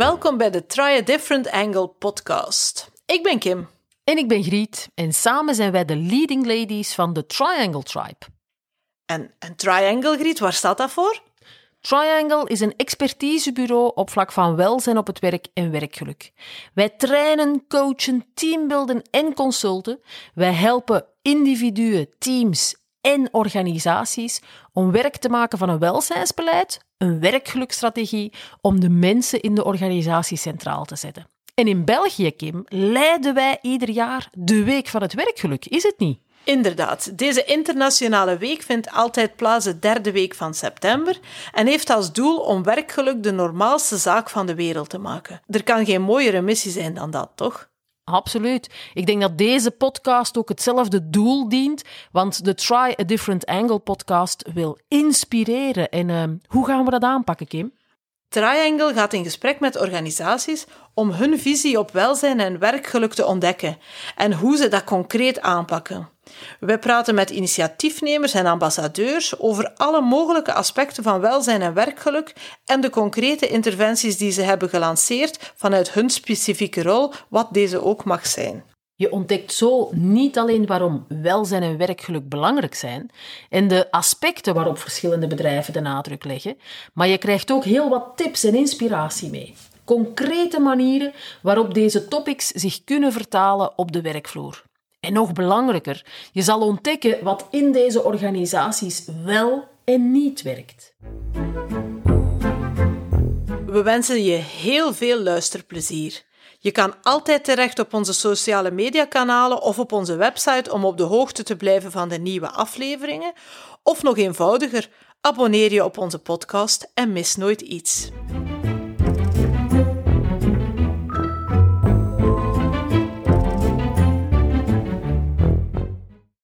Welkom bij de Try a Different Angle podcast. Ik ben Kim. En ik ben Griet en samen zijn wij de leading ladies van de Triangle Tribe. En, en Triangle, Griet, waar staat dat voor? Triangle is een expertisebureau op vlak van welzijn op het werk en werkgeluk. Wij trainen, coachen, teambeelden en consulten. Wij helpen individuen, teams en organisaties om werk te maken van een welzijnsbeleid, een werkgelukstrategie, om de mensen in de organisatie centraal te zetten. En in België, Kim, leiden wij ieder jaar de Week van het Werkgeluk, is het niet? Inderdaad, deze internationale week vindt altijd plaats de derde week van september en heeft als doel om werkgeluk de normaalste zaak van de wereld te maken. Er kan geen mooiere missie zijn dan dat, toch? Absoluut. Ik denk dat deze podcast ook hetzelfde doel dient, want de Try a Different Angle podcast wil inspireren. En uh, hoe gaan we dat aanpakken, Kim? Triangle gaat in gesprek met organisaties om hun visie op welzijn en werkgeluk te ontdekken en hoe ze dat concreet aanpakken. We praten met initiatiefnemers en ambassadeurs over alle mogelijke aspecten van welzijn en werkgeluk en de concrete interventies die ze hebben gelanceerd vanuit hun specifieke rol, wat deze ook mag zijn. Je ontdekt zo niet alleen waarom welzijn en werkgeluk belangrijk zijn en de aspecten waarop verschillende bedrijven de nadruk leggen, maar je krijgt ook heel wat tips en inspiratie mee. Concrete manieren waarop deze topics zich kunnen vertalen op de werkvloer. En nog belangrijker, je zal ontdekken wat in deze organisaties wel en niet werkt. We wensen je heel veel luisterplezier. Je kan altijd terecht op onze sociale mediakanalen of op onze website om op de hoogte te blijven van de nieuwe afleveringen. Of nog eenvoudiger, abonneer je op onze podcast en mis nooit iets.